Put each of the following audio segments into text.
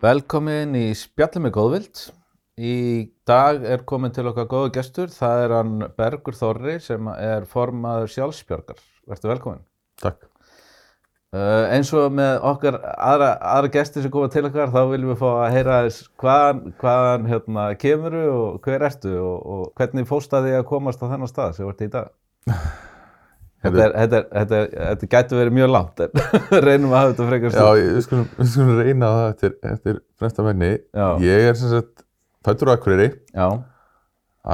Velkomin í Spjallið með Góðvild. Í dag er komin til okkar góðu gestur. Það er hann Bergur Þorri sem er formaður sjálfsbjörgar. Verður velkomin. Takk. Uh, eins og með okkar aðra, aðra gestur sem koma til okkar, þá viljum við fá að heyra þess hvaðan, hvaðan hérna, kemuru og hver ertu og, og hvernig fóstaði að komast á þennan stað sem vart í dag. Þetta, er, þetta, er, þetta, er, þetta gæti verið mjög langt, en reynum að hafa þetta frekar Já, ég- við skulum, við skulum reyna það eftir, eftir fremsta menni. Já. Ég er sem sagt fættur á Akureyri, Já,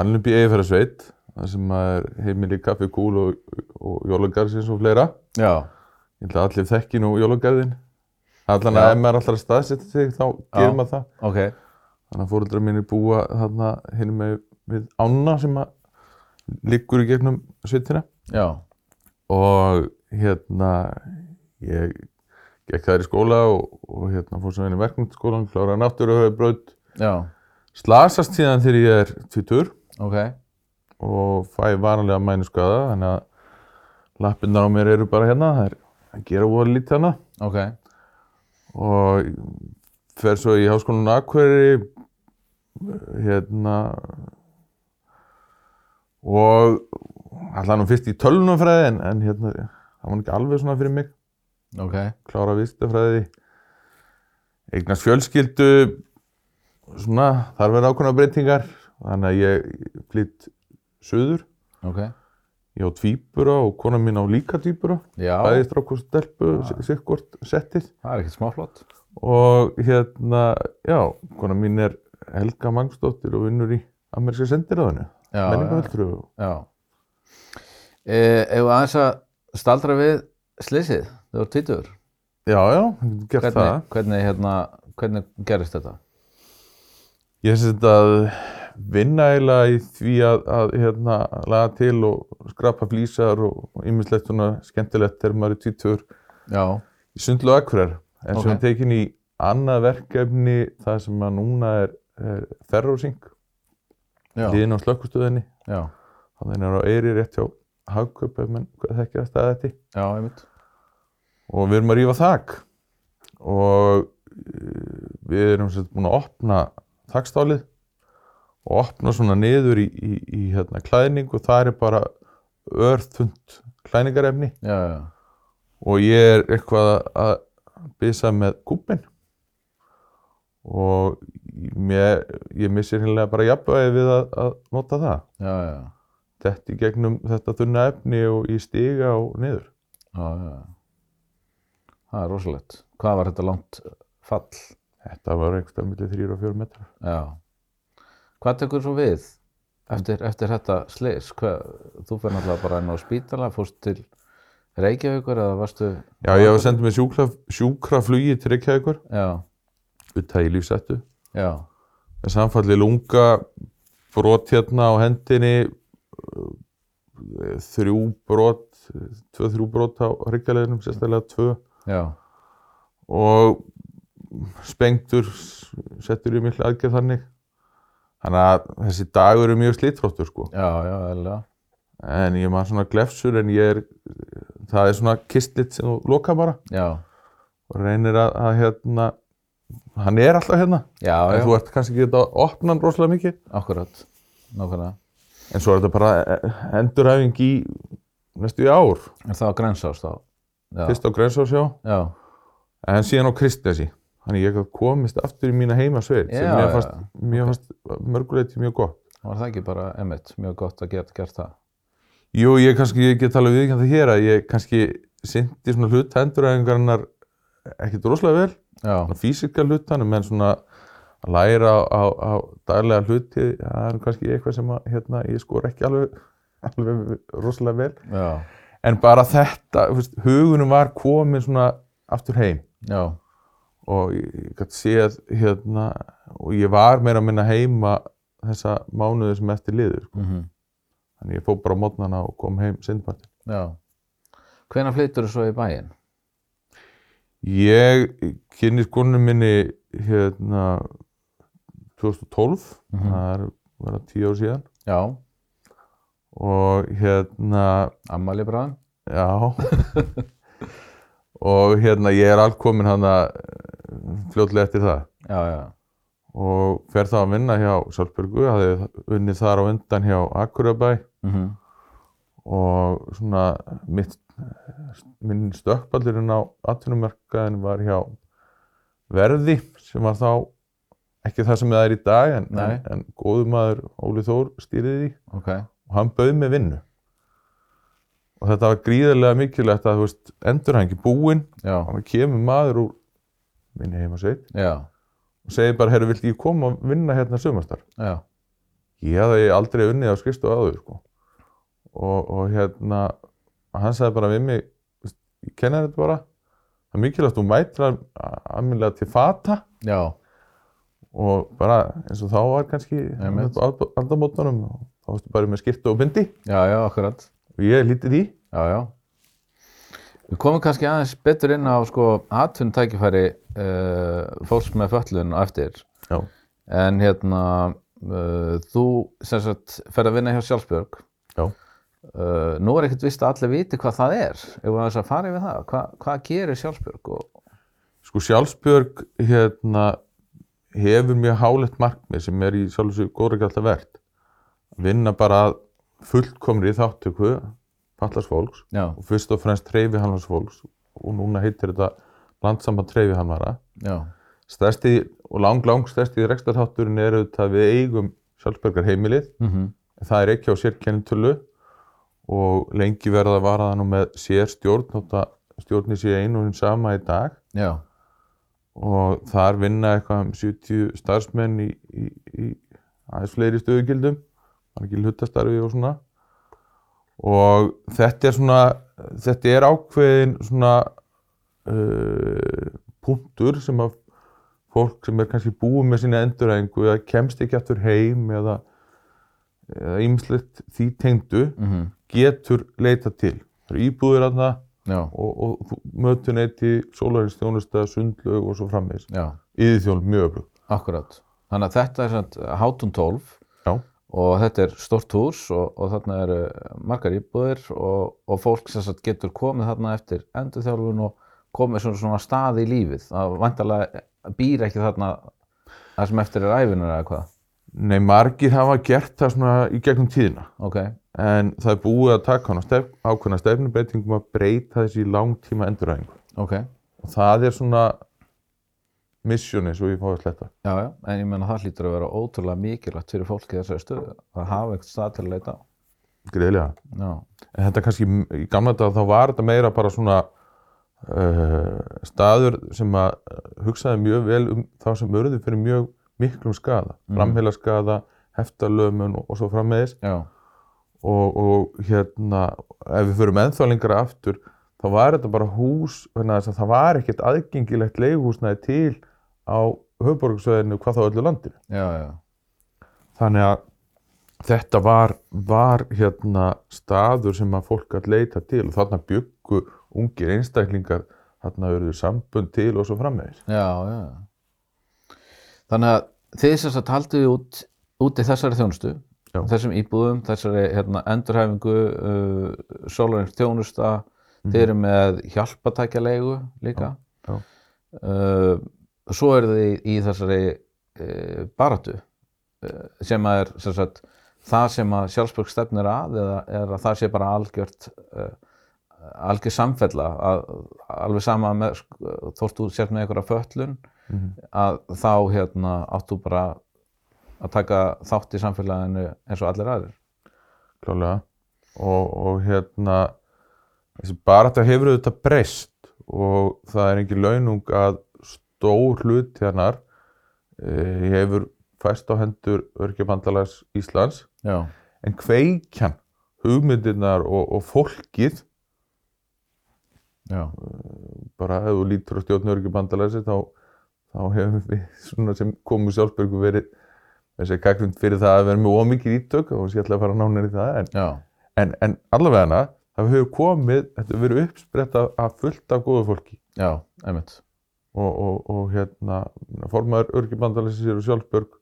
upp í Eifærarsveit, það sem er heimili kaffi, kúl og, og jólagarðsins og fleira. já, Ég held að allir þekki nú jólagarðin. Allan Já. að ef maður alltaf staðsetja sig, þá gerir maður það. ok, Þannig að fóreldrar mínir búa þarna hinn með ána sem liggur í gegnum sveitina. já, og hérna ég gekk þær í skóla og, og hérna fór sem henni verkmyndaskólan, kláraði já, slasast síðan þegar ég er tvítur ok, og fæ varanlega mænuskaða þannig að lappirnar á mér eru bara hérna það er að gera voru lítið hana ok, og fer svo í háskólanum Akureyri hérna og allan nú fyrst í tölunumfræði en, en hérna það var ekki alveg svona fyrir mig. Ok, klára vistafræði eignast fjölskyldu svona, þar verða ákveðna breytingar þannig að ég flytt söður, ok, ég á tvíbura og kona mín á líka tvíbura. Já, bæði strák og stelpu, sikkort settið það er ekkert smáflott. og hérna, já, kona mín er Helga Mangsdóttir og vinnur í Ameríska sendiráðinu, Já, menningaveltru Já. Ef við aðeins að staldra við slysið, þau voru tvítur. já, já, gert það Hvernig, hvernig, hérna, hvernig gerist þetta? Ég syns að vinna eiginlega í því að, að hérna, laga til og skrapa flýsar og ýmislegt svona skemmtilegt þegar maður er tvítur Já, í sundlu og akkurar. En svo Ok. er tekin í annað verkefni það sem að núna er, er ferrósing, já, liðin á slökkustöðinni. já, Þannig er á Eyri rétt hjá Hagkaup ef mann hvað þekkja það staði þetta. já, einmitt. Og við erum að rífa þak. Og uh, við erum sagt búin að opna þakstálið og opna svona niður í, í, í hérna, klæðning og það er bara örþund klæningarefni Já, já, og ég er eitthvað að byssa með kúpin og mér, ég missir hérna bara jafnvægi við að, að nota það. Já, já, þetta í gegnum þetta þunna efni og í stiga og niður já, já. Það er rosalegt. Hvað var þetta langt fall? þetta var einhverstað millir 3 og 4 metrar Já. Hvað tekur svo við eftir, eftir þetta slys? Hvað, þú fyrir náttúrulega bara inn á spítala, fórst til Reykjavíkur eða varstu... Já, ég hef sendið mig sjúkra, sjúkraflugi til Reykjavíkur, Já, uttæði lífsættu. já, Með samfalli lunga, brot hérna á hendinni, þrjú brot, tvö, þrjú brot á hryggjarleginum, sérstaklega tvö. já, Og spengtur, settur í miklu aðgerð þannig. Þannig að þessi dagur er mjög slitróttur, sko. já, já, eðlilega. En ég maður svona glefsur, en ég er, það er svona kistlit sem þú loka bara. Já, Og reynir að, að hérna, hann er alltaf hérna. já, En já, þú ert kannski ekki að opna hann rosalega mikið. akkurat, nákvæmlega. En svo er þetta bara e- endurhæfing í næstu í ár. Er það á grænsás þá? Já, Fyrst á Grensásjá, já, en síðan á Kristnesi. Þannig ég hef komist aftur í mína heimasveit sem Já, mér já, fannst, já. fannst mörguleiti mjög gott. var það ekki bara emitt, mjög gott að geta gert það? Jú, ég kannski, ég get alveg viðkjönd það hér að ég kannski syndi svona hluta endurhæfingarinnar ekkert rosalega vel, Já, svona físika hlutanum, en svona að læra á, á, á daglega hluti, það er kannski eitthvað sem að, hérna, ég skor ekki alveg, alveg rosalega vel. já, En bara þetta, veist, hugunum var komin svona aftur heim já, og ég, gæti séð hérna og ég var meira að minna heima þessa mánuði sem eftir liður. Sko. mhm, Þannig ég fór bara á mótnana og kom heim sindpartin. já. Hvenær flyttur þú svo í bæinn? Ég kynni konunum minni hérna 2012, Mhm. það er vera tíu ár síðan. Já, og hérna, ammali bráðum? já. Og hérna ég er allt komin hana fljótlega eftir það. Já, já, og fer þá að vinna hjá Sjálfbjörgu, hafði unnið þar á undan hjá Akurabæ mhm, og svona mitt, minn stökkbaldurinn á atvinnumarkaðin var hjá Verði sem var þá ekki það sem það er í dag en, en, en góður maður Óli Þór stýriði því. Ok, og hann bauð mig vinnu. Og þetta var gríðarlega mikilvægt að veist, endur hann ekki búinn og kemur maður úr minni heimasveit já, og segir bara, herru, viltu ég koma og vinna hérna sumastar? já, Ég hafði aldrei unnið á skristu áður sko. og, og hérna hann sagði bara við mig "Veist, ég kenna þetta bara. Það er mikilvægt að þú mætir aðmjölega til fata. Já, og bara eins og þá var kannski aldamótunum og þá varstu bara með skirtu og bindi já, já, akkurat, og ég lítið því já, já. Við komum kannski aðeins betur inn á sko atvinnutækifæri uh, fólks með föllun á eftir. Já. En hérna, uh, þú sem sagt ferð að vinna hjá Sjálfsbjörg. Já. Uh, nú er ekkert vist að allir viti hvað það er. Ef við aðeins að fara yfir það, Hva, hvað gerir Sjálfsbjörg? Og, Sko Sjálfsbjörg hérna, hefur mjög hálegt markmið sem er í sjálfsög góðra ekki alltaf verðt. Vinna bara fullkomri þáttöku fallars fólks já, og fyrst og fremst treyfi hannars fólks og núna heitir þetta landsamband treyfi hannvara. Stærsti og lang, lang stærsti rekstarþátturinn er auðvitað að við eigum Sjálfsbjörgar heimilið. mm Það er ekki á sér kennitölu og lengi verða að vara það nú með sér stjórn, stjórni sé einu og hinn sama í dag. já, og þar vinna eitthvað um 70 starfsmenn í, í, í aðeins fleiri stöðugildum margir hlutastarfi og svona. Og þetta er svona þetta er ákveðin svona uh, punktur sem að fólk sem er kannski búið með sína endurhæfingu eða kemst ekki aftur heim eða eða ýmislegt því tengdu mm getur leita til. Það eru íbúðir aðna já, og, og mötuneyti, sólarins sundlög og svo já, yðið mjög öflug. akkurat. Þannig að þetta er samt hátun 12 Já. og þetta er stort hús og, og þarna eru margar íbúðir og, og fólk sem sagt getur komið þarna eftir endurþjálfun og komið svona, svona stað í lífið. Það vantarlega býr ekki þarna það sem eftir er æfinar eða hvað. Nei, margir hafa gert það svona í gegnum tíðina Ok, en það er búið að taka hana stef, ákveðna stefnubreitingum að breyta þessi í langtíma endurhæfingu ok, og það er svona missjoni svo ég fái að sletta. já, já, en ég menna það hlýtur að vera ótrúlega mikilvægt fyrir fólki þessari stöðu að hafa eitthvað stað til að leita á. Greiðlega. Já, En þetta kannski í gamla dag þá var þetta meira bara svona uh, staður sem að uh, hugsaði mjög vel um þá sem urðu fyrir mjög miklum skada, Mhm. framheilaskada, heftalömun og, og svo frammeðis já, og, og hérna ef við förum ennþá lengra aftur þá var þetta bara hús það var ekkert aðgengilegt leiguhúsnæði til á höfuborgarsvæðinu hvað þá öllu landinu. já, já, Þannig að þetta var, var hérna staður sem að fólk að leita til og þarna byggu ungir einstaklingar þarna verður sambund til og svo framvegis. já, já. Þannig að þið sem sagt haldið út, út í þessari þjónustu, Já. þessum íbúðum, þessari hérna, endurhæfingu, uh, sólarings þjónusta, þið eru með hjálpatækjalegu líka. Mhm. Já, Uh, svo eru þið í, þessari uh, baratu uh, sem að er sem sagt, það sem að sjálfsbjörg stefnir að eða er að það sé bara algjört uh, algjör samfella að, alveg sama með sko, þótt þú sért með einhverja föllun Mhm. að þá hérna áttu bara að taka þátt í samfélaginu eins og allir aðrir. Klálega. Og, og hérna þessi barata hefur auðvitað breyst og það er engin launung að stór hlut hennar e, hefur fæst á hendur Örkjabandalags Íslands. Já, en kveikjan, hugmyndirnar og, og fólkið já, bara ef þú lítur á stjórn Örkjabandalagsi þá, þá hefur við svona sem komum sjálfsbyrgu verið þessi gagnvind fyrir það að vera með ómikið ítök og ég ætla að fara nánar í það en, en, en allavega það hefur komið, þetta hefur verið uppsprett af fullt af góðu fólki. Já, einmitt. Og, og, og hérna formaður Örkjabandalagsi sér og sjálfsbyrg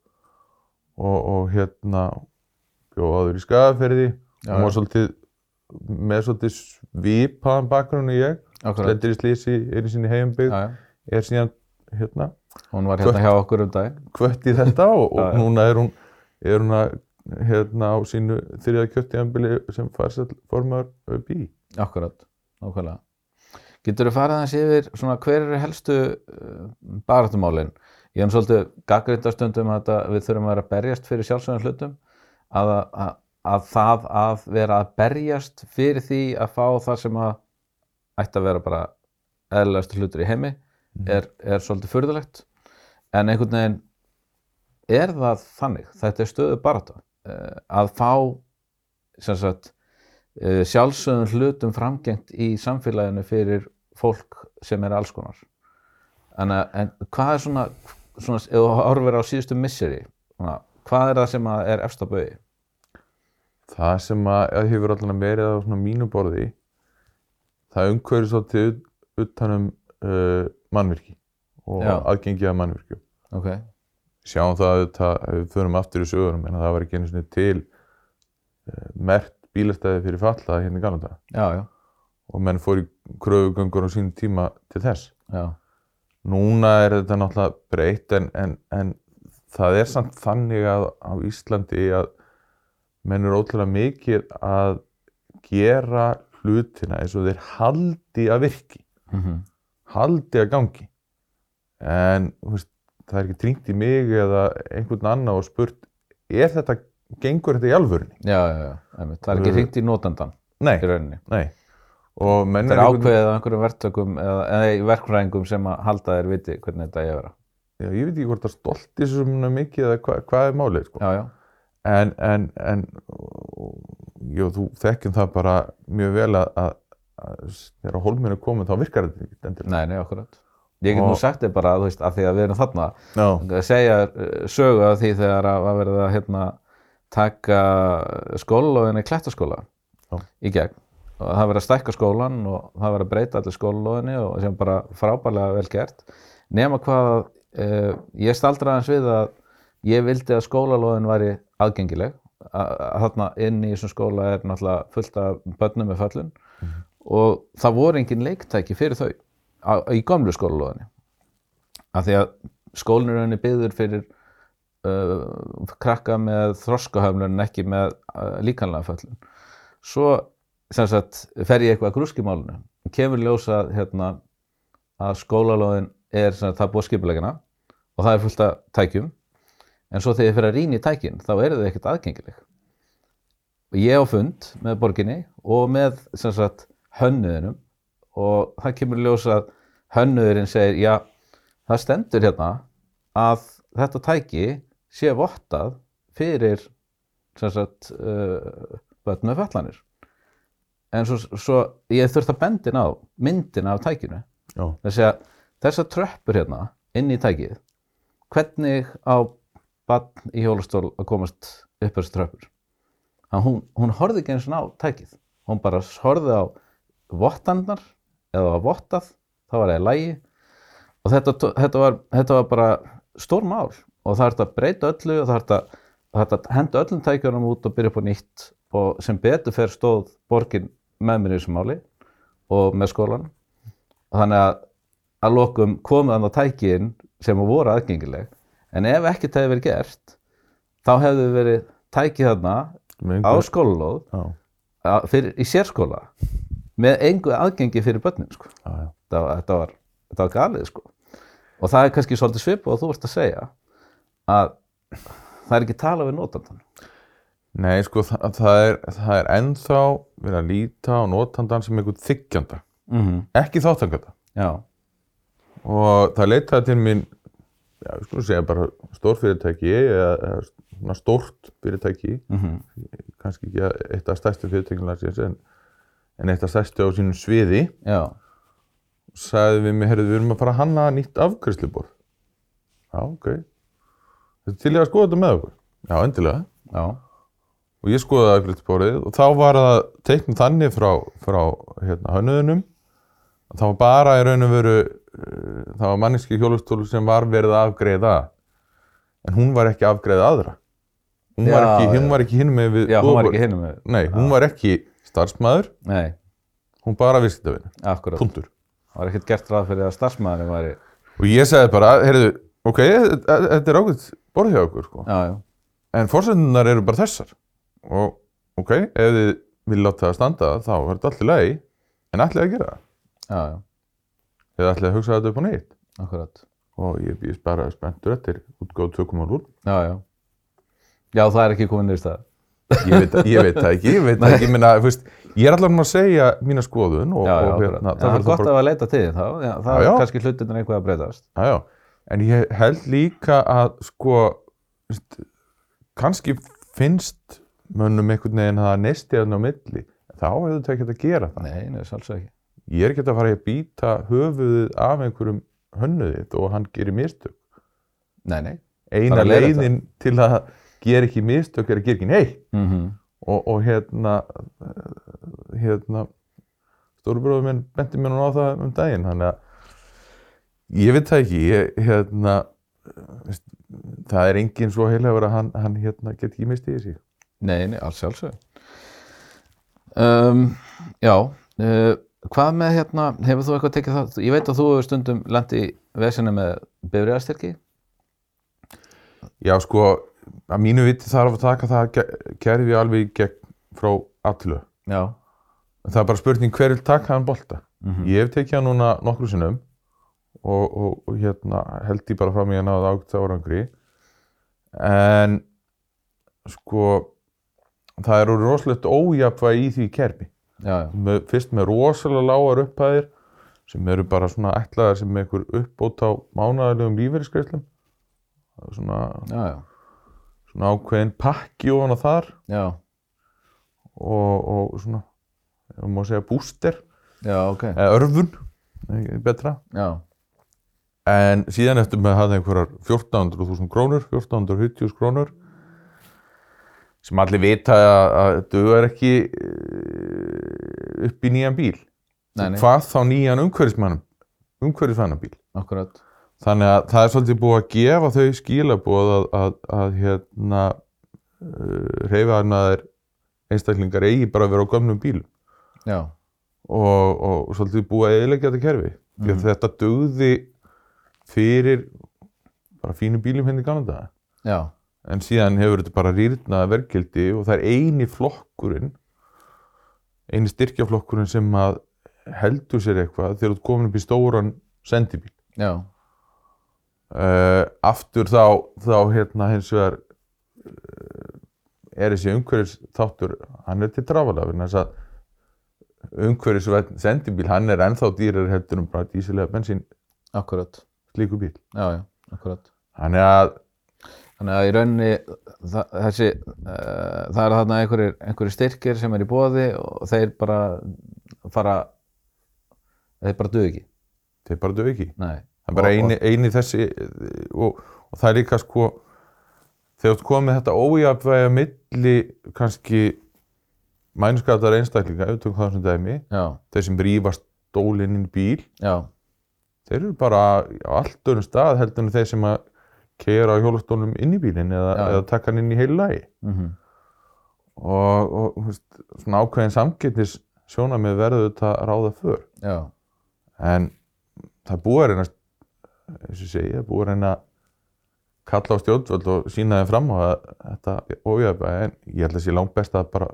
og, og hérna bjóðaður í skagaferði var já. svolítið með svolítið svipaðan bakgrunni ég lendir í slísi einu sinni heimbyggð já, já, er síðan hérna Hún var hérna hjá okkur um daginn. kvött í þetta og, og já. núna er hún, er hún að, hérna á sínu þriða kjöttjambili sem formar upp í. Akkurat, nákvæmlega. Getur þú farið aðeins yfir svona hver eru helstu uh, baráttumálin? Ég hef svolítið gaggrindastundum að við þurfum að vera að berjast fyrir sjálfsögum hlutum að, að, að það að vera að berjast fyrir því að fá það sem að ætti að vera bara eðlilegastu hlutur í heimi er, er svolítið furðulegt. En einhvern veginn er það þannig, þetta er stöðu barátta uh, að fá sagt uh, sjálfsögum hlutum framgengt í samfélaginu fyrir fólk sem er alls konar. En, en hvað er svona, svona ef þú horfir á síðustu misseri svona, hvað er það sem er efst á bauði? Það sem að, hefur allan verið á mínu borði, það umhverju svolítið ut- utanum uh, mannvirki og aðgengi að mannvirkjum. Ok, Sjáum það ef við förum aftur í sögurum, en það var ekki einu sinni til uh, mert bílastæði fyrir falla hérna í Galanda já, já, og menn fór í kröfugöngur á sínum tíma til þess. já, Núna er þetta náttúrulega breytt en, en, en það er samt þannig að á Íslandi að menn eru ótrúlega mikið að gera hlutina eins og þeir haldi að virki, mm haldi að gangi. En veist, það er ekki trýnt í mig eða einhvern annan og spurt, er þetta, gengur þetta í alvörunni? já, já, já, það er ekki hringt í notandan Nei, í rauninni. nei. Það er ákveðið af einhverjum verktökum eða, eða verkfræðingum sem að halda þér viti hvernig þetta ég vera. Já, ég veit ekki hvort það stolti svo mikið eða hva, hvað er málið, sko. Já, já, en, en, en jú, þú þekkjum það bara mjög vel að, að, að þegar hólminn er komið þá virkar þetta ekki endilega. nei, nei, akkurat. Ég get nú sagt þér bara, þú veist, af því að við erum þarna Já, að segja eh, sögu af því þegar að verið að hérna, taka skólalóðinni í klettaskóla Já. í gegn og það verið að stækka skólan og það verið að breyta allir skólalóðinni og sem bara frábærlega vel gert nema hvað uh, ég staldra aðeins við að ég vildi að skólalóðin væri aðgengileg að, að þarna inn í þessum skóla er náttúrulega fullt af börnum með föllun og það voru engin leiktæki fyrir þau á, í gamlu skólalóðinni. Af því að skólinn rauninni byggður fyrir uh, krakka með þroskahöflun en ekki með uh, líkanlega föllun svo sagt fer ég eitthvað að grúskimálinu kemur ljósa hérna, að skólalóðin er sagt, það búið skipulegina og það er fullt af tækjum. En svo þegar ég fer að rýna í tækin þá eru þau ekkert aðgengileg. Og ég á fund með borginni og með sem sagt hönnuðinum og það kemur ljósa að hönnuðurinn segir já það stendur hérna að þetta tæki sé vottað fyrir sagt uh, börn með fallanir en svo, svo ég þurft að bendin á myndina af tækinu. Já, þessi að þessar tröppur hérna inn í tækið hvernig á barn í hjólastól að komast upp þessar tröppur? Hún, hún horfði ekki eins og á tækið. Hún bara horfði á vottandar eða var vottað þá var það í lægi og þetta, þetta, var, þetta var bara stór mál og það er að breyta öllu og það er að, er að henda öllum tækjunum út og byrja upp á nýtt og sem betur fer stóð borgin með mér í þessu máli og með skólan og þannig að að lokum komið hann á tækin sem voru aðgengileg en ef ekkert hefði verið gert þá hefði verið tækið þarna á skólalóð að- í sérskóla með engu aðgengi fyrir börnin sko. já, já. þetta, þetta, var, þetta var galið sko. og það er kannski svolítið svipað og þú ert að segja að það er ekki tala við notandan Nei, sko, það, það, er, það er ennþá verið að líta á notandan sem einhvern þykjanda, mm -hmm. ekki þáttanganda. já, Og það leitaði til mín, já, við skulum segja bara stórfyrirtæki eða, eða stórt fyrirtæki, mm kannski ekki eitt af stærstu fyrirtækjum en, en eitt af stærstu á sínum sviði, já, sagði við mig, heyrðu, við erum að fara að hanna nýtt afgreiðsluborð. Já, ok. Þetta er til ég að skoða þetta með okkur. Já, endilega. já, Og ég skoðaði afgreiðsluborðið og þá var það teiknum þannig frá, frá hérna, hönnuðunum. að Það var bara í raun og veru, uh, það var manneski hjólastólu sem var verið að afgreiða. En hún var ekki að afgreiða aðra. Hún var Já, var ekki hinn með við já, hún var ekki hinum með Nei, hún var ekki starfsmæður, nei, hún bara viðskiptavinur. akkurat. Puntur. það var ekkert gert ráð fyrir að starfsmæðurinn væri og ég sagði bara, heyrðu, ok, þetta þetta er ákveð borð hjá okkur sko. já, já, en fórsendunar eru bara þessar. Og ok, ef þið vil láta það standa þá er þetta allt í lagi. En ætlið að gera það? Já, já, eða ætlið að hugsa þetta upp á nýtt? Akkurat. Og ég býðist bara spenntur eftir útgáð 2.0 já, já. Já, það er ekki komin niður stað ég veit, ég veit það ekki, ég veit það ekki. Minna, veist, ég er allavega að segja mína skoðun og, já, já, og hérna, já, það er gott bara- að leita til þín þá, það er kannski hlutin eitthvað að breytast. Já, já, en ég held líka að sko kannski finnst mönnum einhvern veginn að nesti hann á milli. Þá hefur þetta ekki að gera það. Nei, nei, sálsög ekki. Ég er ekki að fara að býta höfuðið af einhverjum hönnuðið og hann gerir mistök. Nei, nei, eina leiðin til að gera ekki mistök er gera ekki neitt mhm og, og hérna hérna stórubróður minn benti mér nú á það um daginn þannig að ég veit það ekki ég, hérna veist, það er enginn svo heilagur að hann, hann hérna get ekki mistið í sig Nei, nei, alls sjálfsög. Um, já, uh, hvað með hérna, hefur þú eitthvað tekið það, ég veit að þú hefur stundum lent í vesinu með bifriðastyrki. já sko, að mínu viti þarf að taka það ge- kerfi alveg gegn frá allu Já. það er bara spurning hver vil taka hann bolta. Mm ég hef tekið hann núna nokkru sinnum og, og, og hérna held ég bara fram í að náða ágt árangri. En sko það eru rosalegt ójafvægi í því kerfi. Fyrst með rosalega lágar upphæðir sem eru bara svona ætlaðar sem einhver uppbót á mánaðarlegum lífeyriskreislum svona, já, já, svona ákveðin pakki ofan á þar. Já, og, og svona ef má segja búster. Já, ok, eða örfun, ekki betra. Já, En síðan eftir með að hafa einhverjar 1400.000 krónur, 1470 krónur sem allir vita að, að dugar ekki eh, upp í nýjan bíl. Nei, nei. Hvað þá nýjan umhverfismannum, umhverfismannabíl. akkurat, Þannig að það er svolítið búið að gefa þau skilaboð að, að, að hérna uh, reyfaðarnaðir einstaklingar eigi bara að vera á gömnum bílum já, og, og svolítið búið að eðilegja þetta kerfi. Því að þetta dugði fyrir bara fínu bílum henni gamla daga. já, En síðan hefur þetta bara rýrnað verkgildi og það er eini flokkurinn, eini styrkjaflokkurinn sem að heldur sér eitthvað þegar þú komin upp í stóran sendibíl. já, Uh, aftur þá, þá hérna hins vegar uh, er þessi umhverfis þáttur, hann er til vegna þess að umhverfis sendibíl, hann er ennþá dýrar heldur um bara dísilega bensín akkurat, slíku bíl. já, já, akkurat. Þannig að Þannig að í rauninni það, þessi, uh, það er þarna einhverjir, einhverjir styrkir sem er í bóði og þeir bara fara, þeir bara duð ekki. þeir bara dög ekki. Nei. Það er bara Og- eini, eini þessi og, og það er líka sko þegar þú komið þetta ójafvægi að milli kannski mænskaptar einstaklinga, auðvitað hvað sem dæmi, Já, þeir sem rífast stólinn inn í bíl, já, þeir eru bara á allt öðrum stað heldur en þeir sem að keira á hjólastólnum inn í bílinn eða, eða taka hann inn í heilu lagi. Mhm, og, og þú veist, svona ákveðin samgætnis sjónamið verður þetta ráða för. Já, en það er búið að reyna eins og það er búið að reyna að kalla á stjórnvöld og sína þeim fram á að þetta ójöfæði en ég held að sé langt best að bara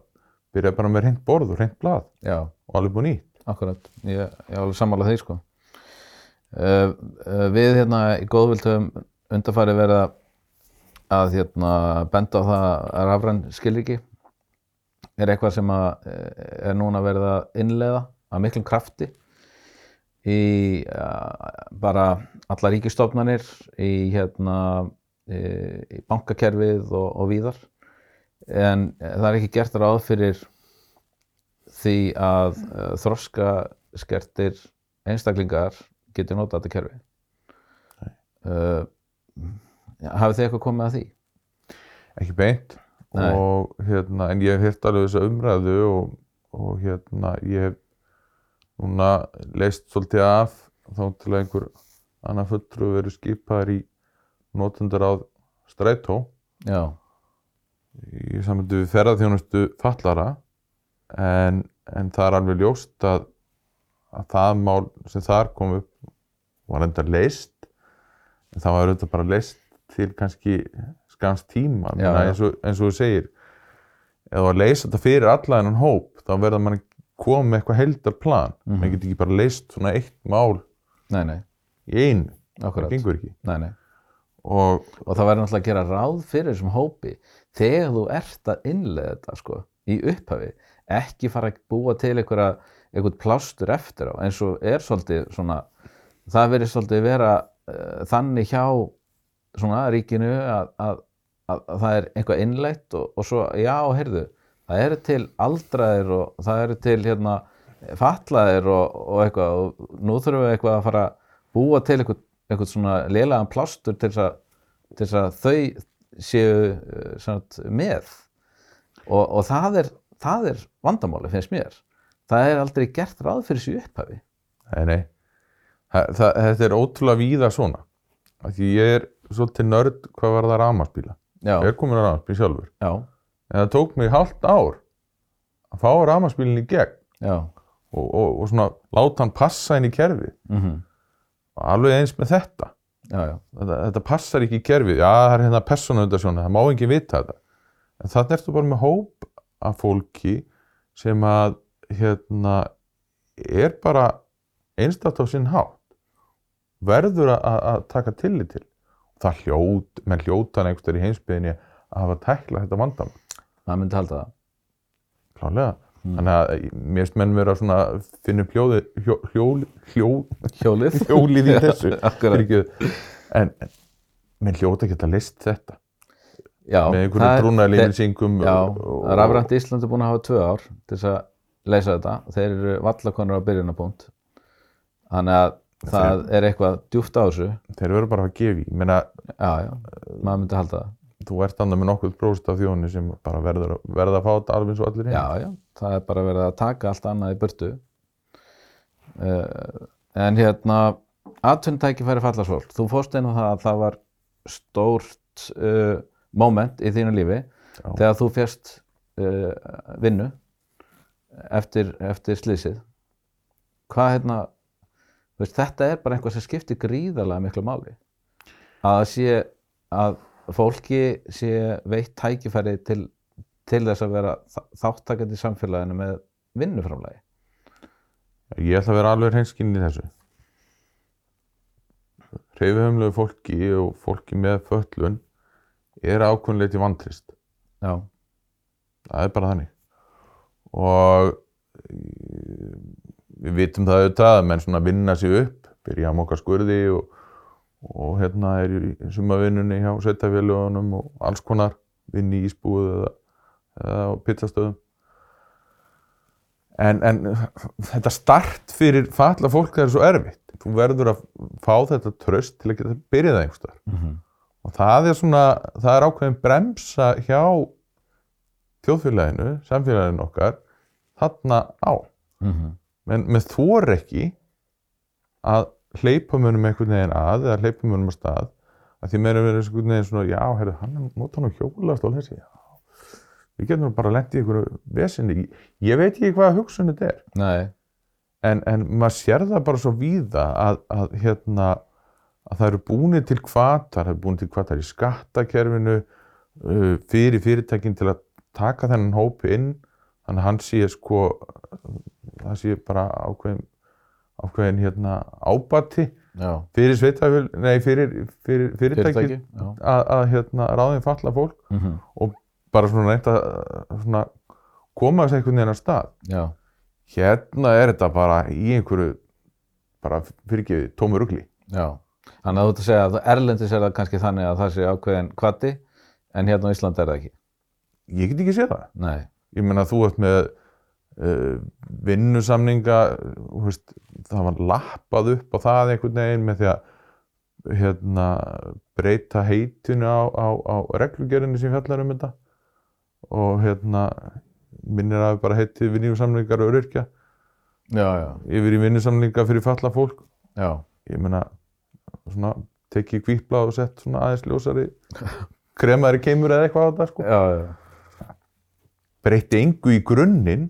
byrja bara með reynd borð og reynd blað já, og alveg búið nýtt akkurat. Ég, ég er alveg sammála því, sko. Uh, uh, við hérna í góðvild höfum undarfæri verið að, hérna, benda á það að rafræn skilriki er eitthvað sem að, eh, er núna verið að innleiða að miklum krafti í uh, bara alla ríkistofnanir í hérna í, í bankakerfið og, og víðar. En það er ekki gert ráð fyrir því að uh, þroska skertir einstaklingar getur notað þetta kerfi. Uh, hafið þið eitthvað komið að því? ekki beint. Og hérna, en ég hef hirt alveg þessa umræðu og, og hérna ég hef núna leist svolítið af þá til að einhver annar fulltrú verið skipaður í notendur á strætó. Já, í samöndu við ferðarþjónustu fallara en, en það er alveg ljóst að, að það mál sem þar kom upp var enda leist en það var auðvitað bara leist til kannski skams tíma. Já, eins, og, eins og þú segir ef þú að leysa þetta fyrir alla þennan hóp þá verða mann koma með eitthvað heildarplan. Mm Mhm. maður getur ekki bara leist svona eitt mál nei, nei, í einu, það gengur ekki. Nei, nei. og og það verður náttúrulega að gera ráð fyrir þessum hópi. Þegar þú ert að innlega þetta sko, í upphafi ekki fara að búa til einhverja einhvern plástur eftir á. Eins og er svolítið svona það verður svolítið vera uh, þannig hjá svona ríkinu að, að, að, að það er eitthvað innleitt og, og svo, já, heyrðu það eru til aldraðir og það eru til hérna fatlaðir og, og eitthvað og nú þurfum við eitthvað að fara að búa til eitthvað, eitthvað svona lélegan plástur til þess að, að þau séu uh, sagt, með. Og, og það, er, það er vandamáli finnst mér. Það er aldrei gert ráð fyrir þessu upphafi. Nei, nei. Það, það, þetta er ótrúlega víða svona. Því ég er svolítið nörd hvað var það rafmagsbíla já, ég er komin á rafmagsbíl sjálfur. Já, en það tók mig hálft ár að fá rafmagsbílinn í gegn. Og, og, og svona láta hann passa inn í kerfið. Mm og alveg eins með þetta. Já, já, þetta, þetta passar ekki í kerfið, já það er hérna persónuundarsjónu, það má ekki vita þetta. En það ertu bara með hóp af fólki sem að hérna er bara einstakta á sinn hátt. Verður að taka tillit til. Það hljót, menn hljótan einhverstað í heimsbyðinni að hafa tækla þetta vandam maður myndi halda það klálega, Mm. þannig að mér finnst menn vera svona finna upp hljóði hljó, hljó, hljó, hjólið hjólið í þessu akkurat, en, en menn hljóta ekki að list þetta já, með er- trúnaðarlýsinsingum Já, Rafrænt Ísland er búin að hafa tvö ár til þess að leysa þetta. Þeir eru vallakonur á byrjunarpunkt. Þannig að það er eitthvað djúpt á þessu. þeir verður bara að gefa í Ég meina, Já, já, maður myndi halda það. Þú ert annað með nokkuð bróst af þjóðinni sem bara verður, verður að fá þetta alveg eins og allir hinn Já, já, það er bara verið að taka allt annað í burtu. Uh, en hérna, atvinnutækifæri fallarsfólk. Þú fórst á það að það var stórt uh, moment í þínu lífi Já. þegar þú fjast uh, vinnu eftir, eftir slísið. Hvað hérna, veist, þetta er bara eitthvað sem skiptir gríðarlega miklu máli. Að það sé að fólki sé veitt tækifæri til, til þess að vera þáttakandi í samfélaginu með vinnuframlagi. ég ætla að vera alveg hreinskinn í þessu. Hreyfihumlegu fólki og fólki með föllun er ákveðinleiti vantrist. Já, það er bara þannig. Og eh, við vitum það auðvitað að menn svona vinna sig upp byrja að moka skurði og, og hérna er í sumavinnunni hjá sveitafélagunum og alls konar vinni í ísbúðu eða, eða á pizzastöðum. En, en þetta start fyrir falla fólk það er svo erfitt. Þú verður að fá þetta tröst til að geta byrjað einhverstaðar mm og það er svona, það er ákveðin bremsa hjá þjóðfélaginu, samfélaginu okkar þarna á. -hmm. menn með þor ekki að hleypa munum einhvern veginn að eða hleypa munum að stað. Að því meira verið einhvern veginn svona já, herri, hann er hann á hjólastól þessi já, við getum bara lent í einhverju vesinni, ég veit ekki hvað hugsun þetta er. Nei, en, en maður sér það bara svo víða að, að hérna að það eru búinir til kvatar, það eru búinir til kvatar í skattakerfinu uh, fyrir fyrirtækin til að taka þennan hópi inn. Þannig að hann sé sko það sé bara ákveðin ákveðin hérna ábati já, fyrir sveitafjöl, nei fyrir, fyrir fyrirtæki að, að hérna ráðin falla fólk Mm bara svona reynt að svona, koma þess einhvern veginn að stað. Já, hérna er þetta bara í einhverju bara fyrirgefi tómu rugli. Já. Þannig að þú ert að segja að Erlendis er það kannski þannig að það sé ákveðin kvati en hérna á Íslandi er það ekki. ég get ekki séð það. Nei, ég meina þú ert með vinnusamninga þú veist, það var lappað upp á það einhvern veginn með því að hérna, breyta heitinu á, á, á reglugerðinu sem fjallar um þetta. Og hérna minnir að við bara heitið vinnusamningar og öryrkja. Já, já, yfir í vinnusamninga fyrir falla fólk. Já, ég meina svona tekið kvípla og sett svona aðeins ljósari kremaðari keimur eða eitthvað á þetta sko. Breytti engu í grunninn.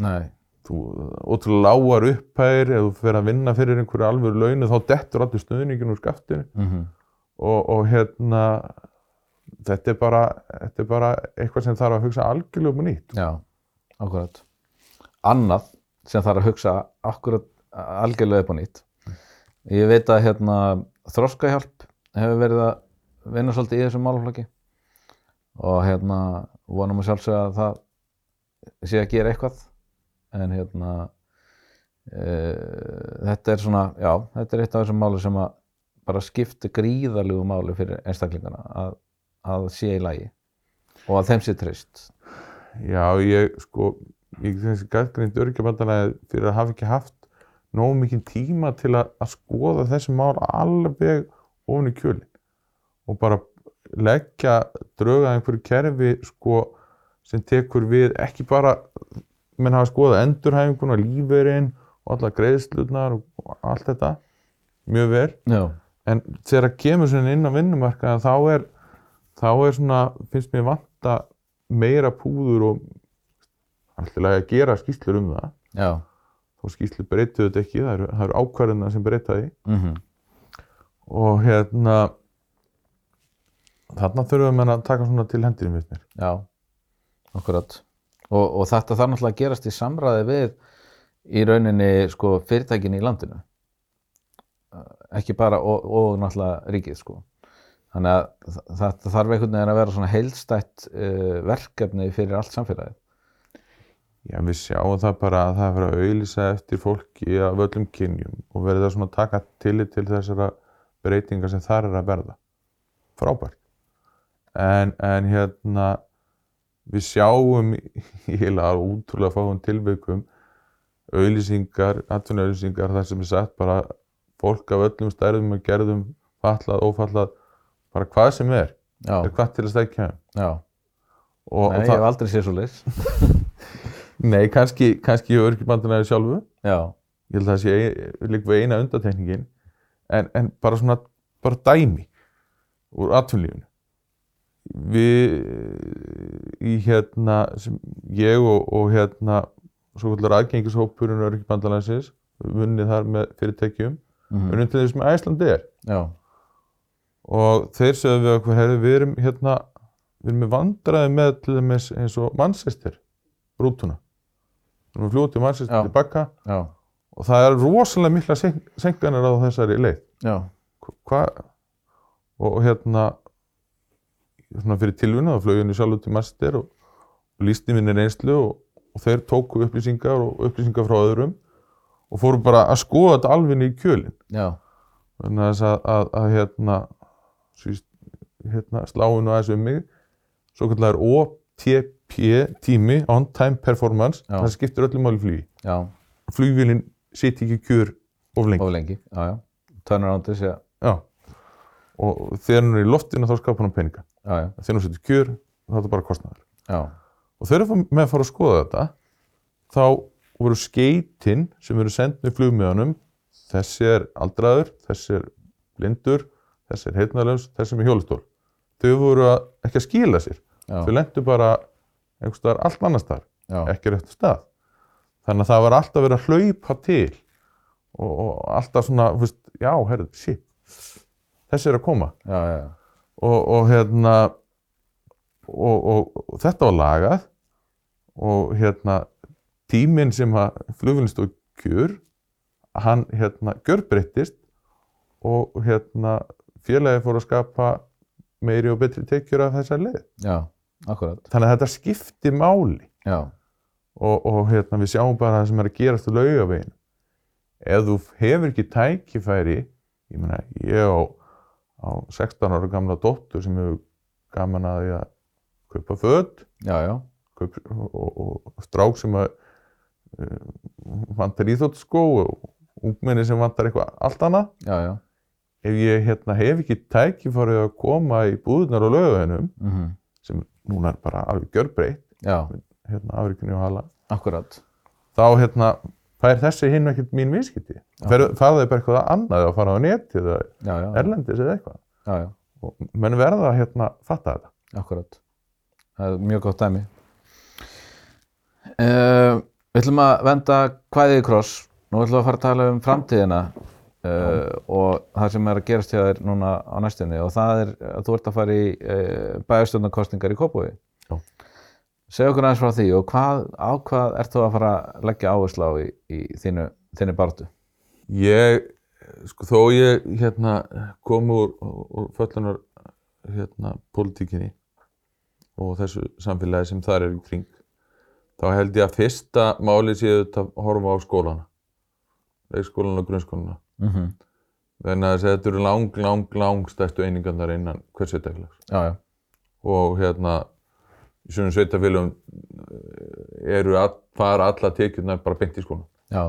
Þú ótrúlega lágar upphæðir ef þú fer að vinna fyrir einhverju alvöru launu þá dettur allur stöðningin úr skaftinu. Mm og, og hérna þetta er bara, þetta er bara eitthvað sem þarf að hugsa algjörlega um nýtt. Já, akkurat. Annað sem þarf að hugsa akkurat algjörlega upp á nýtt. Ég veit að hérna, þroskahjálp hefur verið að vinna svolítið í þessum málaflokki. Og hérna vonum að sjálfsögða að það sé að gera eitthvað en hérna e, þetta er svona, já, þetta er eitt af þessum máli sem að bara skipti gríðarlegu máli fyrir einstaklingana að, að sé í lagi og að þeim sé treyst. Já, ég sko, ég þessi gætgrind örgjabandanaði fyrir að hafa ekki haft nógu mikið tíma til að, að skoða þessi mál alveg ofin í kjölinn og bara leggja drauga einhverju kerfi sko sem tekur við ekki bara menn hafa skoðað endurhæfinguna, lífeyrin og alla greiðslutnar og allt þetta mjög vel. Já, en þegar það kemur svona inn á vinnumarkaðan þá er, þá er svona, finnst mér vanta meira púður og alltaf að gera skýslur um það. Já, og skýslur breyttu þetta ekki, það eru, eru ákvarðina sem breyta því. Mhm, og hérna þarna þurfum við að taka svona til hendinu við mér. Já, akkurat. Og, og þetta þarf náttúrulega að gerast í samræði við í rauninni sko fyrirtækin í landinu. Eh, Ekki bara og, og náttúrulega ríkið sko. Þannig að þetta þarf einhvern veginn að vera svona heildstætt uh, verkefni fyrir allt samfélagið. Já, við sjáum það bara að það er að auðlýsa eftir fólki af öllum kynjum og verður það svona að taka tillit til þessara breytingar sem þar er að verða. Frábært. En, en hérna, við sjáum í heila útrúlega fáum tilveikum auðlýsingar, atvinnuauðlýsingar þar sem er sagt bara fólk af öllum stærðum og gerðum, fallað, ófallað, bara hvað sem er, Já, er hvað til að stækja um. já. Og, Nei, og ég hef aldrei séð svo leys. nei, kannski, kannski ég örkibandinaði sjálfu, Já, ég held að það sé líka við eina undatekningin en, en bara svona bara dæmi úr atvinnlífinu við í hérna sem ég og, og hérna svo kallar aðgengishópurinn örkibandalansins vunnið þar með fyrirtækjum. Mhm, unnið til þess með Æslandi er. Já, og þeir sögðu við okkur herri, við erum hérna við erum með vandræði með til dæmis eins og Manchester rútuna. Við erum að fljóta í Manchester Já. og það er rosalega mikla sen- senkanir á þessari leið. Og og hérna svona fyrir tilvinna þá flög henni sjálfur til Manchester og, og lísti minni reynslu og, og þeir tóku upplýsingar og upplýsingar frá öðrum og fóru bara að skoða þetta alveg í kjölinn já, þannig að, þess að, að, að hérna, ég, hérna sláinu aðeins um mig svo kallar OTP tími on time performance Já. það skiptir öllum máli flugi já, flugvélinn sitja ekki kjör of lengi of lengi, já, já. Turnaroundis, já, Já. og þegar hann er í loftinu þá skapar hann peninga þegar hann setur kjör þá er þetta bara kostnaður. Já, og þegar með að fara að skoða þetta þá voru skeitin sem eru sendið flugmiðanum þessi er aldraður, þessi er blindur þessi er heitnarlaus, þessi er með hjólistól þau voru að, ekki að skila sér. Já, þau lendu bara einhvers staðar allt annars já, ekki réttu stað. Þannig að það var alltaf verið að hlaupa til og, og alltaf svona, þú veist, já, herrðu, shit þessi er að koma. Já, já, já, og, og hérna og, og, og þetta var lagað. Og hérna tíminn sem að flugvélinn stóð kjör hann hérna gjörbreyttist og hérna félagi fór að skapa meiri og betri tekjur af þessar leið. Já, akkurat, þannig að þetta skipti máli. Já, og, og hérna við sjáum bara það sem er að gerast á laugavegin ef þú hefur ekki tækifæri ég meina ég á, á 16 ára gamla dóttur sem hefur gaman að því að kaupa kaup, og, og, og strák sem að uh, vantar íþóttaskó og ungmenni sem vantar eitthvað allt annað. Já, já, ef ég hérna, hef ekki tækifæri að koma í búðunar á laugaveginum mhm, sem núna er bara alveg gjörbreytt já, hérna afrikunni og hala akkurat, þá hérna fær þessi hinn ekkert mín fara það bara eitthvað annað að fara á netið eða já, já, erlendis eða eitthvað? Já, og menn verða að hérna fatta þetta. Akkurat, það er mjög gott dæmi. Uh, við ætlum að venda kvæðið í kross, nú ætlum við að fara að tala um framtíðina uh, og það sem er að gerast hjá þér núna á næstunni. Og það er að þú ert að fara í uh, bæjarstjórnarkostningar í Kópavogi. Já. Segja okkur aðeins frá því og hvað, á hvað ert þú að fara að leggja áherslu á í, í þínu, þínu bartu Ég, sko, þó ég hérna, kom úr, úr föllunar hérna, politíkinni og þessu samfélagi sem þar er í kring, þá held ég að fyrsta máli séu þetta að horfa á skólana, leikskólana og grunnskólana. mm -hmm. Þannig að þetta eru lang, lang, lang stærstu einingarnar innan hvers sveitafélags. Já, já, Og hérna, í svona sveitafélagum eru að fara alla tekjurnar bara beint í skólan. já,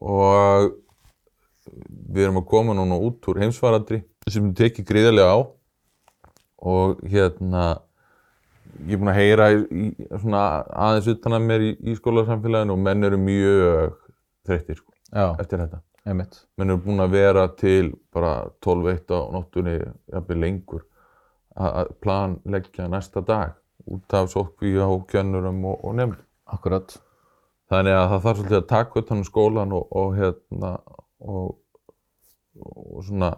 og við erum að koma núna út úr heimsfaraldri sem við tekið gríðarlega á og hérna ég er búinn að heyra í, svona aðeins utan að mér í, í skólasamfélaginu og menn eru mjög þreyttir sko, eftir þetta. Einmitt. Menn eru búin að vera til bara 12-1 á nóttunni jafnvel lengur að planleggja næsta dag út af sótkví á kjönnurum og, og nefnd akkurat. Þannig að það þarf svolítið að taka utan um skólan og, og hérna og, og svona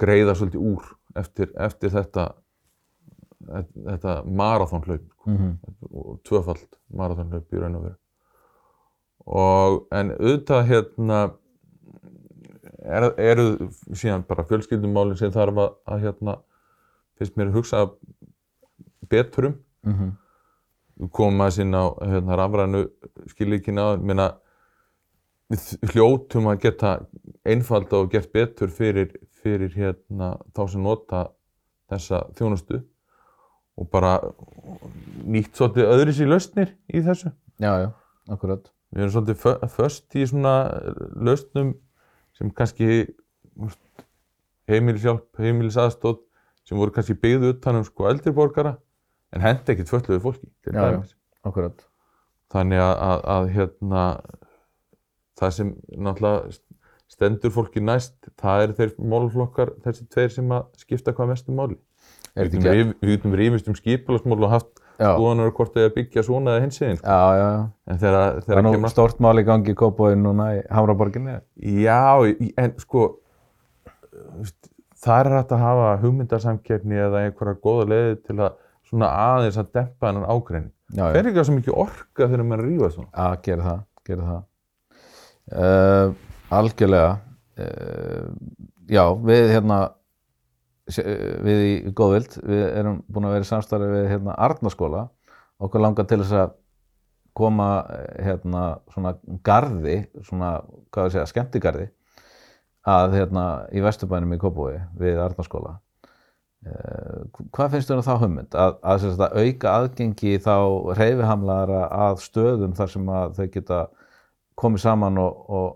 greiða svolítið úr eftir, eftir þetta þetta marathonhlaup sko, mm og tvöfald marathonhlaup í raun og veru. Og en auðvitað hérna er, eru síðan bara fjölskyldumálin sem þarf að, að hérna finnst mér að hugsa betur um -hmm. komum aðeins inn á hérna, rafrænu skilíkina minna, við hljótum að geta einfalda og gert betur fyrir, fyrir hérna, þá sem nota þessa þjónustu og bara nýtt svolítið öðris í lausnir í þessu. já, já, akkurat Við erum svolítið fö- föst í svona lausnum sem kannski úst, heimilishjálp, heimilisaðstóð sem voru kannski byggðu utan um sko eldri borgara en hendi ekkert fötluðu fólki til dæmis. akkurat Þannig að, að, að hérna, það sem náttúrulega stendur fólki næst, það eru þeir málflokkar, þessi tveir sem að skipta hvað mestu máli. Við getum rífist um skipulasmál og haft skoðanar hvort þau að byggja svona eða hins eginn. já, já, já En þegar, það er nú kemur stórt mál í gangi í Kópavogi núna í Hamraborginni Já, en sko, það er hægt að hafa hugmyndarsamkeppni eða einhverja góða leiði til að svona aðeins að dempa hennan já, Fer ekki á svo mikið orka þegar maður er að rífa svona? að gera það, gera það. Uh, algjörlega uh, já, við hérna við í Góðvild við erum búin að vera í samstarfi við hérna Arnaskóla okkur langar til þess að koma eh, hérna svona garði svona, hvað við segja, skemmtigarði að hérna í Vesturbænum í Kópavogi við Arnaskóla hvað finnst þér um þá hugmynd? Að, að, að auka aðgengi þá reyfihamlara að stöðum þar sem þau geta komið saman og, og,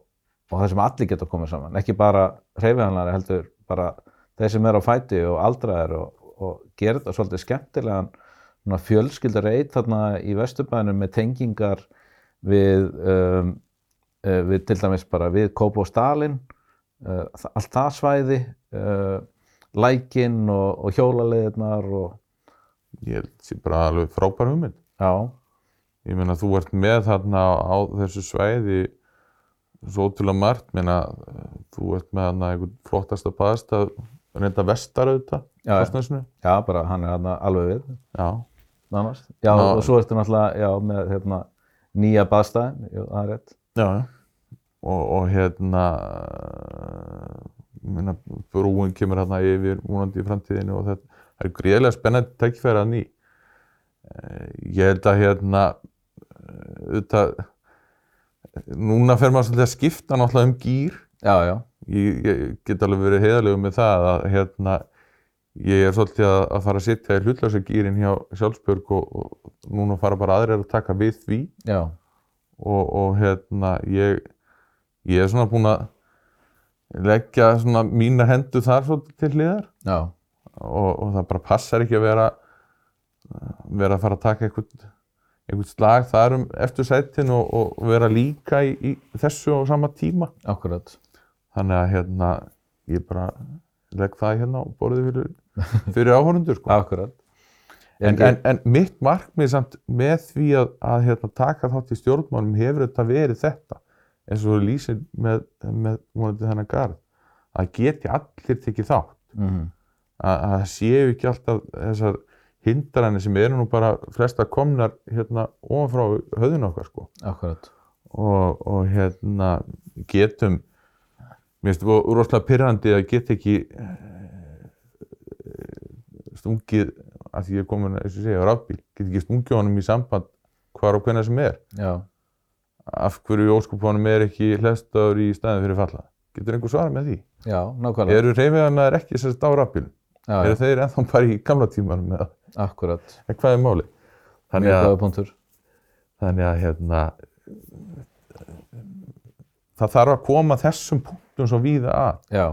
og þar sem allir geta komið saman. Ekki bara reyfihamlara heldur bara þeir sem eru á fæti og aldraðir og, og gera þetta svolítið skemmtilegan fjölskyldar eitt þarna í Vesturbænum með tengingar við, um, uh, við til dæmis bara við Kópó Stalin uh, allt það svæði uh, lækinn og, og hjólaleðirnar og Ég held sé bara alveg frábær hugmynd. já, Ég meina þú ert með þarna á þessu svæði svo ótrúlega margt, meina þú ert með þarna einhvern flottasta baðstað, reynda vestar auðvitað, Já, já. Bara hann er þarna alveg við Já, nánast, já, Já. og svo ertu náttúrulega já, með hérna, nýja baðstæðin jú, það er rétt já, já. Og, og hérna, meina, brúin kemur hérna yfir múnandi í framtíðinu og þetta, það er gríðilega spennandi tækifæri að ný. Ég held að hérna, eh, auðvitað, núna fer maður svolítið að skipta náttúrulega um gýr já, já, ég, ég get alveg verið heiðalegu með það að hérna, ég er svolítið að, að fara að sitja í hlutlausagýrin hjá Sjálfsbjörg og, og núna fara bara aðrir að taka við því. Já, og, og hérna ég, ég er svona búinn að leggja svona mína hendur þar svolítið til hliðar. Og, og það bara passar ekki að vera vera að fara að taka einhvern, einhvern slag þar um eftir sætin og, og vera líka í, í þessu á sama tíma. Akkurat. Þannig að hérna ég bara legg það hérna og borðið fyrir, fyrir áhörundur sko. akkurat. En, en, en mitt markmið samt með því að, að hérna, taka þátt í stjórnmálum hefur þetta verið þetta eins og lýsir með, með þennan garð að geti allir tekið þátt. Mhm, að að það séu ekki alltaf þessar hindranir sem eru nú bara flesta komnar hérna ofan frá höfðun okkar sko. Akkurat. Og, og hérna getum mér finnst ro- rosalega pyrrandi að geta ekki eh, stungið að því ég er komin að segja á rafbíl, get ekki stungið honum í samband hvar og hvenær sem er. Já, af hverju óskupunum er ekki hlæstaður í staðin fyrir falla? Getur einhver svarað með því? já, nákvæmlega. Eru reyfiðanar ekki sérst á rafbíl? já, Eru þeir ennþá bara í gamla tímanum eða? Akkurat, eða hvað er máli? Þannig að, þannig að hérna, það þarf að koma þessum punktum svo víða að. Já,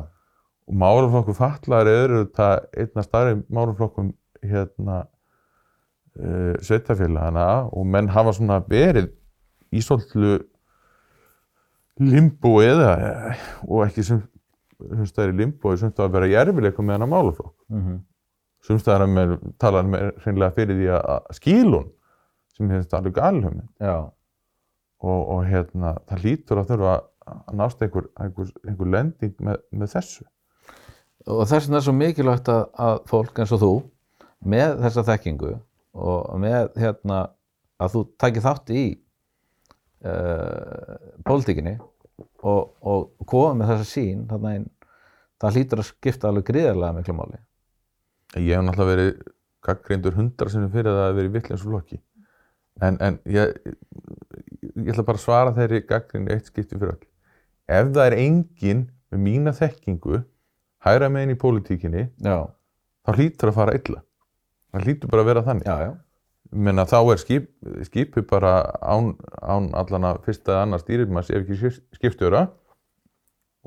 og málaflokkur fatlaðar eru þetta einna starri málaflokkum hérna uh, sveitafélagana og menn hafa svona verið í svolítlu limbo eða og ekki sem sumstaðar í limbo sem það að vera jærfileikum með hana málaflokk. Mhm, sumstaðar að mér tala með hreinlega fyrir því að skílun sem hefðist alveg galhum og, og hérna það lítur að þurfa að nást einhver, einhver, einhver lending með, með þessu. Og þess vegna er svo mikilvægt að, að fólk eins og þú með þessa þekkingu og með hérna að þú takir þátt í uh, pólitíkinni og, og koma með þessa sín þarna einn, það hlýtur að skipta alveg gríðarlega miklu máli Ég hef náttúrulega verið gaggreindur hundra sem fyrir það að vera í vitleins flokki. En, en ég, ég ætla bara að svara þeirri gaggrindu eitt skipti fyrir öll. Ef það er enginn með mína þekkingu, hægra meginn í pólitíkinni, já, þá hlýtur að fara illa. Það hlýtur bara að vera þannig. já, já, Menna, þá er skip, skipi bara án, án allana fyrsta eða annar stýrimanns ef ekki skip- skipstjóra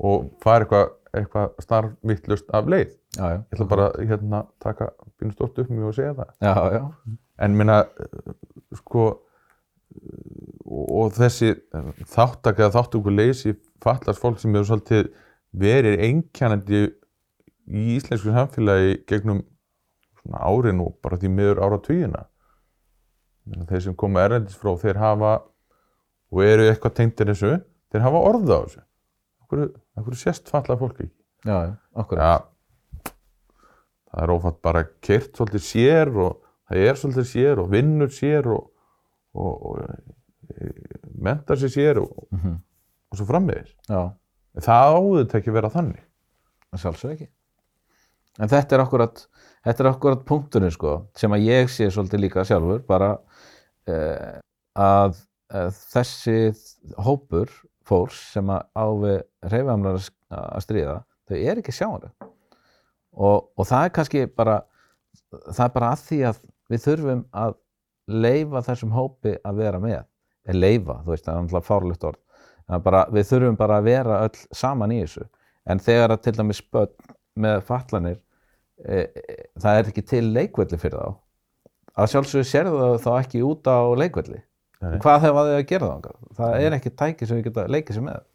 og fara eitthvað eitthva starfmittlust af leið. já, já, Ég ætla bara að hérna, taka býnum stort upp með og segja það. já, já, En minna, sko, og, þessi þáttak eða þáttöku leysi fallast fólk sem hefur svolítið verið einkennandi í íslensku samfélagi gegnum svona árin og bara því miður ára tvíuna. Þeir sem koma erlendis frá, þeir hafa og eru eitthvað tengdir þessu, þeir hafa orða á þessu. Akkur, akkur sést fallað fólk ekki? já, já, akkurat Já, það er ófatt bara kert svolítið sér og það er svolítið sér og vinnur sér og, og, og e, mentar sér sér og, Mhm. og svo frammiðis. já, Það áður ekki vera þannig. það sjálfsög ekki en þetta er akkurat þetta er akkurat punkturinn sko sem að ég sé svolítið líka sjálfur bara að uh, þessi hópur fólks sem að á við reyfamlar að stríða þau er ekki sjáanleg. Og, og það er kannski bara það er bara að því að við þurfum að leifa þessum hópi að vera með. Eða leifa, þú veist, það er náttúrulega fárlegt orð. Bara, við þurfum bara að vera öll saman í þessu. En þegar að til dæmis börn með fatlanir e, e, það er ekki til leikvelli fyrir þá að sjálfsögur sérðu það þá ekki út á leikvelli. Hvað hefa þau að gera það það er ekki tæki sem við geta leikið sér með.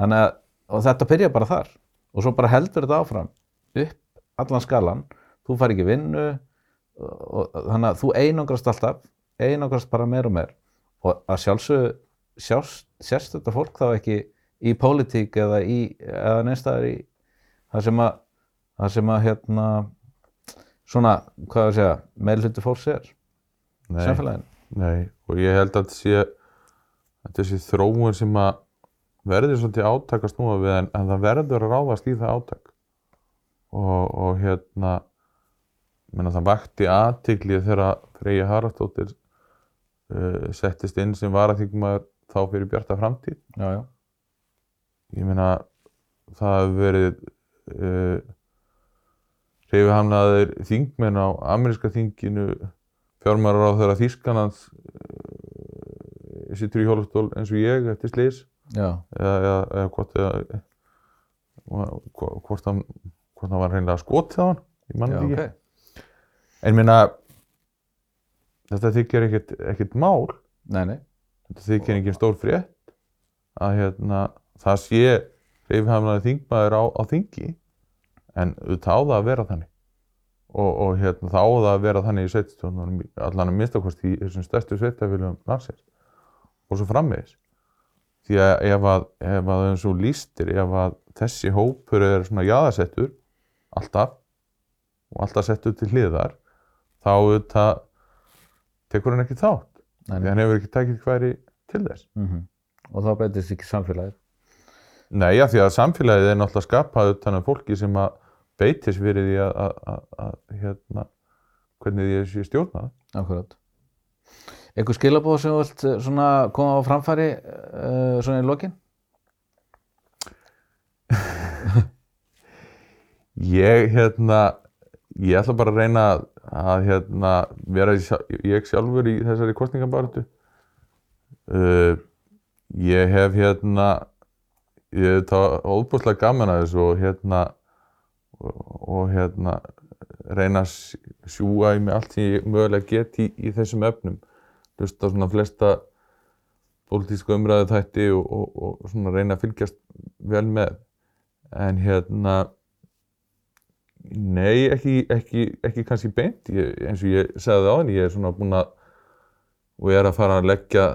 Þannig að og þetta byrja bara þar. Og svo bara heldur þetta áfram upp allan skalan. Þú fær ekki vinnu og, þannig að þú einangrast alltaf einangrast bara meir og meir og að sjálfsögðu sjást, sérst þetta fólk þá ekki í pólitík eða eða neinstæðar í það sem að það sem að hérna svona, hvað er að segja meðlutu fólks er, Nei, samfélagin nei, og ég held að þetta sé, að þróun sem að verður svolítið átak að snúa við en, en það verður að ráðast í það átak. Og, og hérna menna, það vakti aðtikli þegar Freyja Haraldsdóttir uh, settist inn sem varaþingmaður þá fyrir Bjarta framtíð. Já, já, ég meina það hefur verið uh, reyfihamlaðir þingmenn á ameríska þinginu fjármárar á þeirra Þýskalands uh, sittur í hjólastól eins og ég eftir slís já, eða, eða, eða hvort eða, hvort hann hvort hann var reynilega skotið á hann ég mann ekki. ok. En meina þetta þykir ekkert, ekkert mál. Nei, nei, þetta þykir ekki stór frétt að hérna, það sé reyfhamlaði þingmaður á, á þingi en það að vera þannig. Og, og hérna, það á það að vera þannig í sveitstjónunum allan að minnstakost í þessum stærstu sveitafélagum landsins og svo framvegis. Því að ef að, ef að eins og lístir, ef að þessi hópur er svona jaðarsettur alltaf og alltaf settur til hliðar þá auðvitað tekur hann ekki þátt. Nei, því hann hefur ekki tekið hverju til þess. Mm Og þá breytist ekki samfélagið. Nei, já, því að samfélagið er náttúrulega skapað utan af fólki sem að beitis fyrir því að, hérna, hvernig því sé stjórnað. Akkurat. Eitthvað skilabóð sem þú vilt eh, koma á framfæri uh, svona í lokin? Ég, hérna, ég ætla bara að reyna að, hérna, vera ég sjálfur í þessari kostningabartu. Uh, ég hef hérna, ég hef það óbúslega gaman að þessu og hérna, og, og hérna, reyna að s- sjúga í mig allt sem ég mögulega get í, í þessum efnum. Hlusta á svona flesta pólitísku umræðu þætti og, og, og svona reyna að fylgjast vel með. En hérna, nei, ekki, ekki, ekki kannski beint. Ég, eins og ég segði á ég er svona búinn að, og ég er að fara að leggja,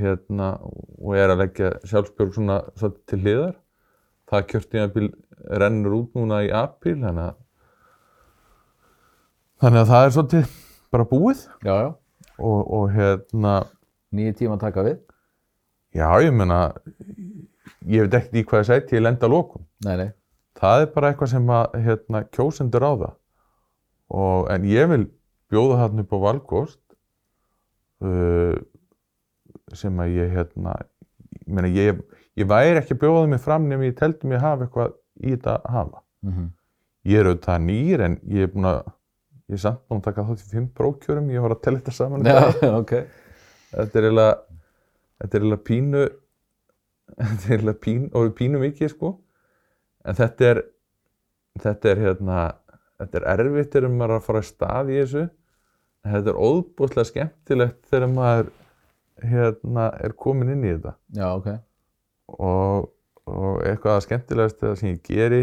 hérna, og ég er að leggja sjálfsbjörg svona svolítið til hliðar. Það kjörtíðanbíl rennur út núna í apríl, þannig að Þannig að það er svolítið bara búið Já, já. og, og hérna, Nýju tíma að taka við? já ég meina, ég veit ekkert í hvað ég sæti ég lenda að nei. Það er bara eitthvað sem að hérna, kjósendur á það. Og, en ég vil bjóða þarna upp á valgóst uh, sem að ég, hérna, ég, meina, ég, ég væri ekki að bjóða mig fram nefnir ég teldi mig hafa eitthvað í þetta að hafa. Mm Ég er auðvitað nýr en ég er búinn að, ég er samt búinn að taka þátt í fimm prókjörum, ég var að tella þetta saman. í. Já, ok. þetta er eiginlega þetta er eiginlega pínu þetta er eiginlega pínu, og pínu mikið sko en þetta er þetta er hérna þetta er erfitt þegar maður er að fara að stað í þessu en þetta er óbúslega skemmtilegt þegar maður hérna er komin inn í þetta Já, ok. og, og eitthvað að skemmtilegast sem ég geri.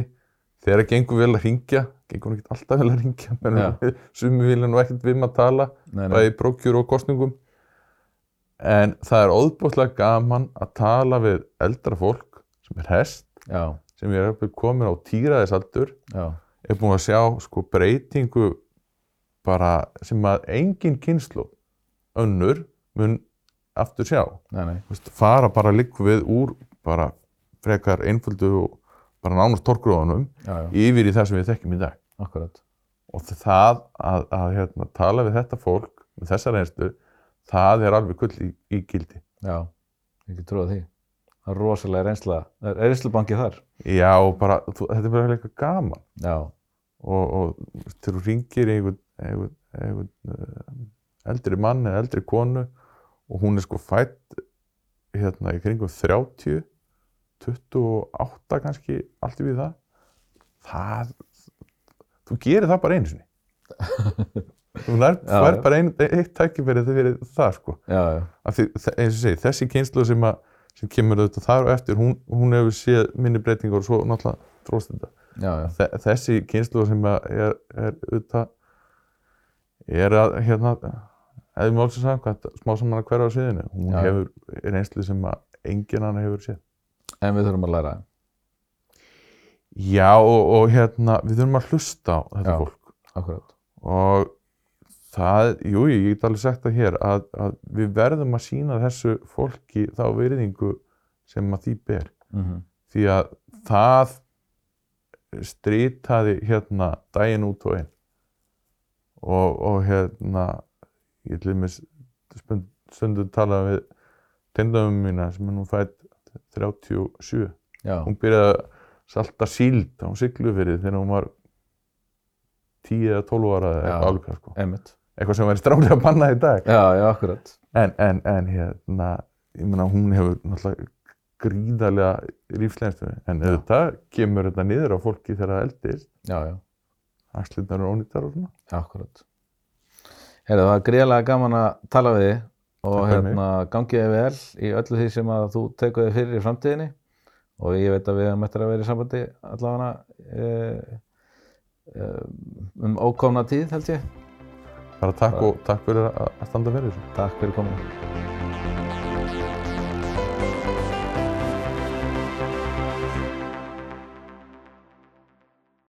Þegar það gengur vel að ringja gengur nú ekki alltaf vel að ringja menn sumi vilja nú ekkert við maður að tala Nei, nei. bæði prókjur og kostningum en það er óðbúslega gaman að tala við eldra fólk sem er hest, Já, sem er komin á tíraðisaldur já. er búin að sjá sko breytingu bara sem að engin kynslu önnur mun aftur sjá. Nei, veist, fara bara líku við úr bara frekar einföldu og bara nánast torkruðanum yfir í það sem við þekkjum í dag Akkurat. og það að, að hérna, tala við þetta fólk með þessa reynslu það er alveg kull í, í gildi Já, ekki trúið því. Það er rosalega reynsla. Er reynslubanki þar. já bara, þú, þetta er bara eitthvað gaman Já, og, og þegar þú ringir einhvern, einhvern, einhvern uh, eldri mann eða eldri konu og hún er sko fætt hérna í kringum 30 28 kannski allt yfir það. Það þú gerir það bara einu sinni. Þú já. bara ein, eitt tækifæri fyrir það sko. Já, já. Því, eins og segi, þessi kynslu sem, sem kemur auðvitað þar og eftir hún, hún hefur séð minni breytingar og svo náttúrulega þróst þetta. Já, já. Þe- þessi kynslu sem er, er auðvitað er að hérna eða málsins samkvæmt smá saman að hverja á sviðinu. Hún hefur reynslu sem að enginn annar hefur séð En við þurfum að læra. já og, og hérna við þurfum að hlusta á þetta Já. fólk Akkurat. og það, jú, ég get alveg sagt það hér að, að við verðum að sína þessu fólki þá virðingu sem að því ber Mm því að það strýtaði hérna daginn út og inn og, og hérna ég til dæmis stund- stundum tala við tindamum mína sem er nú fætt 37 Já, hún byrjaði að salta síld á Siglufirði þegar hún var 10 eða 12 ára eða álíka sko. einmitt. eitthvað sem væri strálega bannað í dag Já, já, akkurat. en, en, en hérna ég meina hún hefur náttúrulega gríðarlega lífslegnstu en auðvitað kemur þetta niður á fólki þegar það eldist Já, já. axlirnar eru ónýttar og svona Akkurat. Heyrðu, það var greiðlega gaman að tala við þig og hérna gangið þið vel í öllu því sem að þú tekur þig fyrir í framtíðinni og ég veit að við höfum eftir að vera í sambandi allavega e, e, um ókomna tíð held ég. bara takk og takk fyrir að standa fyrir þessu Takk fyrir komin.